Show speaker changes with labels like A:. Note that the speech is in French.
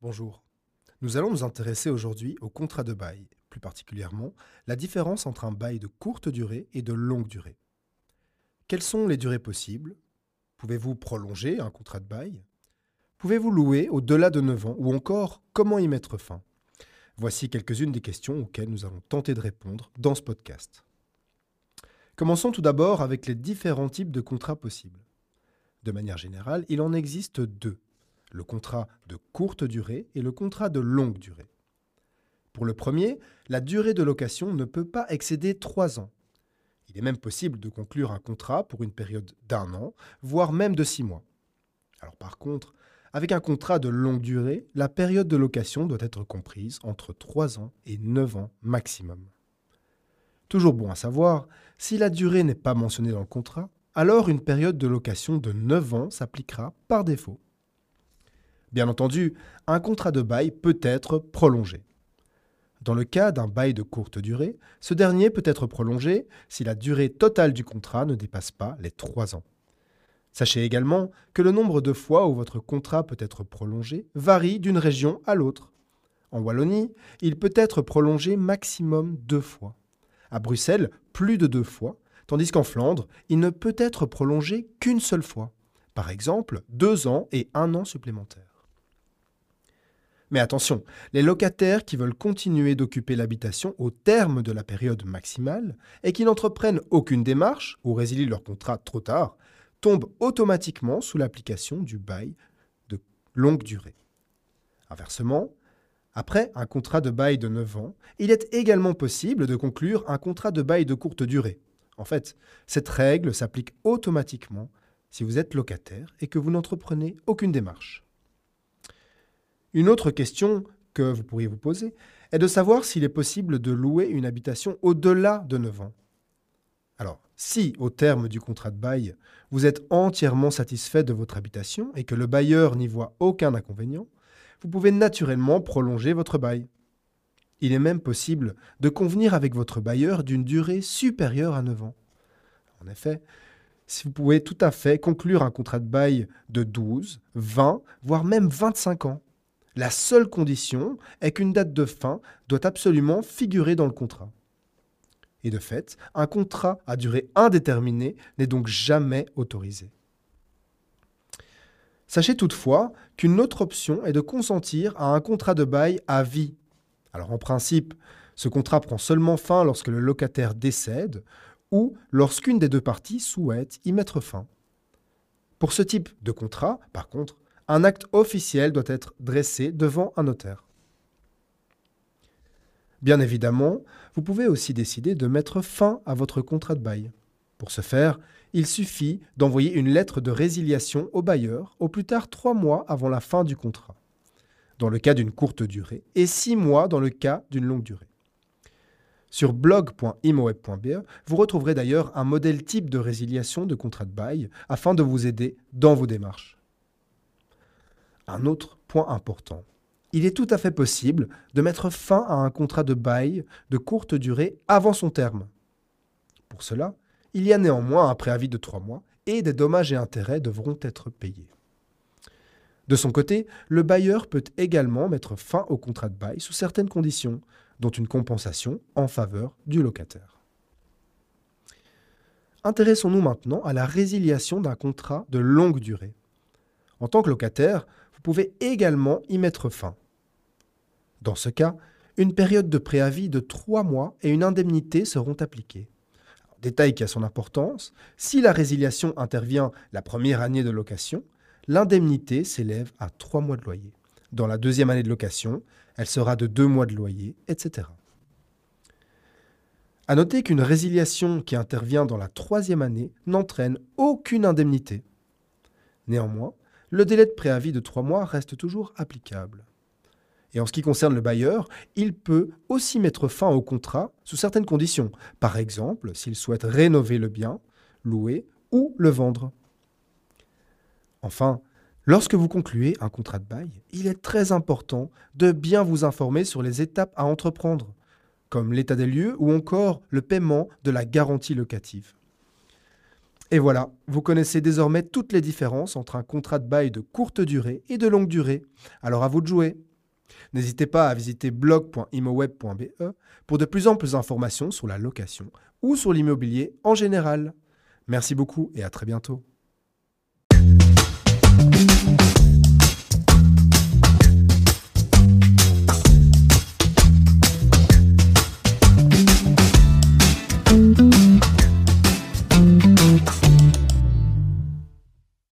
A: Bonjour. Nous allons nous intéresser aujourd'hui au contrat de bail, plus particulièrement la différence entre un bail de courte durée et de longue durée. Quelles sont les durées possibles? Pouvez-vous prolonger un contrat de bail? Pouvez-vous louer au-delà de 9 ans ou encore comment y mettre fin? Voici quelques-unes des questions auxquelles nous allons tenter de répondre dans ce podcast. Commençons tout d'abord avec les différents types de contrats possibles. De manière générale, il en existe deux, le contrat de courte durée et le contrat de longue durée. Pour le premier, la durée de location ne peut pas excéder 3 ans. Il est même possible de conclure un contrat pour une période d'un an, voire même de 6 mois. Alors par contre, avec un contrat de longue durée, la période de location doit être comprise entre 3 ans et 9 ans maximum. Toujours bon à savoir, si la durée n'est pas mentionnée dans le contrat, alors une période de location de 9 ans s'appliquera par défaut. Bien entendu, un contrat de bail peut être prolongé. Dans le cas d'un bail de courte durée, ce dernier peut être prolongé si la durée totale du contrat ne dépasse pas les 3 ans. Sachez également que le nombre de fois où votre contrat peut être prolongé varie d'une région à l'autre. En Wallonie, il peut être prolongé maximum deux fois. À Bruxelles, plus de deux fois, tandis qu'en Flandre, il ne peut être prolongé qu'une seule fois. Par exemple, deux ans et un an supplémentaires. Mais attention, les locataires qui veulent continuer d'occuper l'habitation au terme de la période maximale et qui n'entreprennent aucune démarche ou résilient leur contrat trop tard tombe automatiquement sous l'application du bail de longue durée. Inversement, après un contrat de bail de 9 ans, il est également possible de conclure un contrat de bail de courte durée. En fait, cette règle s'applique automatiquement si vous êtes locataire et que vous n'entreprenez aucune démarche. Une autre question que vous pourriez vous poser est de savoir s'il est possible de louer une habitation au-delà de 9 ans. Alors, si, au terme du contrat de bail, vous êtes entièrement satisfait de votre habitation et que le bailleur n'y voit aucun inconvénient, vous pouvez naturellement prolonger votre bail. Il est même possible de convenir avec votre bailleur d'une durée supérieure à 9 ans. En effet, si vous pouvez tout à fait conclure un contrat de bail de 12, 20, voire même 25 ans. La seule condition est qu'une date de fin doit absolument figurer dans le contrat. Et de fait, un contrat à durée indéterminée n'est donc jamais autorisé. Sachez toutefois qu'une autre option est de consentir à un contrat de bail à vie. Alors en principe, ce contrat prend seulement fin lorsque le locataire décède ou lorsqu'une des deux parties souhaite y mettre fin. Pour ce type de contrat, par contre, un acte officiel doit être dressé devant un notaire. Bien évidemment, vous pouvez aussi décider de mettre fin à votre contrat de bail. Pour ce faire, il suffit d'envoyer une lettre de résiliation au bailleur au plus tard trois mois avant la fin du contrat, dans le cas d'une courte durée, et six mois dans le cas d'une longue durée. Sur blog.imoweb.be, vous retrouverez d'ailleurs un modèle type de résiliation de contrat de bail afin de vous aider dans vos démarches. Un autre point important, il est tout à fait possible de mettre fin à un contrat de bail de courte durée avant son terme. Pour cela, il y a néanmoins un préavis de trois mois et des dommages et intérêts devront être payés. De son côté, le bailleur peut également mettre fin au contrat de bail sous certaines conditions, dont une compensation en faveur du locataire. Intéressons-nous maintenant à la résiliation d'un contrat de longue durée. En tant que locataire, vous pouvez également y mettre fin. Dans ce cas, une période de préavis de trois mois et une indemnité seront appliquées. Détail qui a son importance, si la résiliation intervient la première année de location, l'indemnité s'élève à trois mois de loyer. Dans la deuxième année de location, elle sera de deux mois de loyer, etc. À noter qu'une résiliation qui intervient dans la troisième année n'entraîne aucune indemnité. Néanmoins, le délai de préavis de trois mois reste toujours applicable. Et en ce qui concerne le bailleur, il peut aussi mettre fin au contrat sous certaines conditions. Par exemple, s'il souhaite rénover le bien, louer ou le vendre. Enfin, lorsque vous concluez un contrat de bail, il est très important de bien vous informer sur les étapes à entreprendre, comme l'état des lieux ou encore le paiement de la garantie locative. Et voilà, vous connaissez désormais toutes les différences entre un contrat de bail de courte durée et de longue durée. Alors à vous de jouer. N'hésitez pas à visiter blog.imoweb.be pour de plus en plus d'informations sur la location ou sur l'immobilier en général. Merci beaucoup et à très bientôt.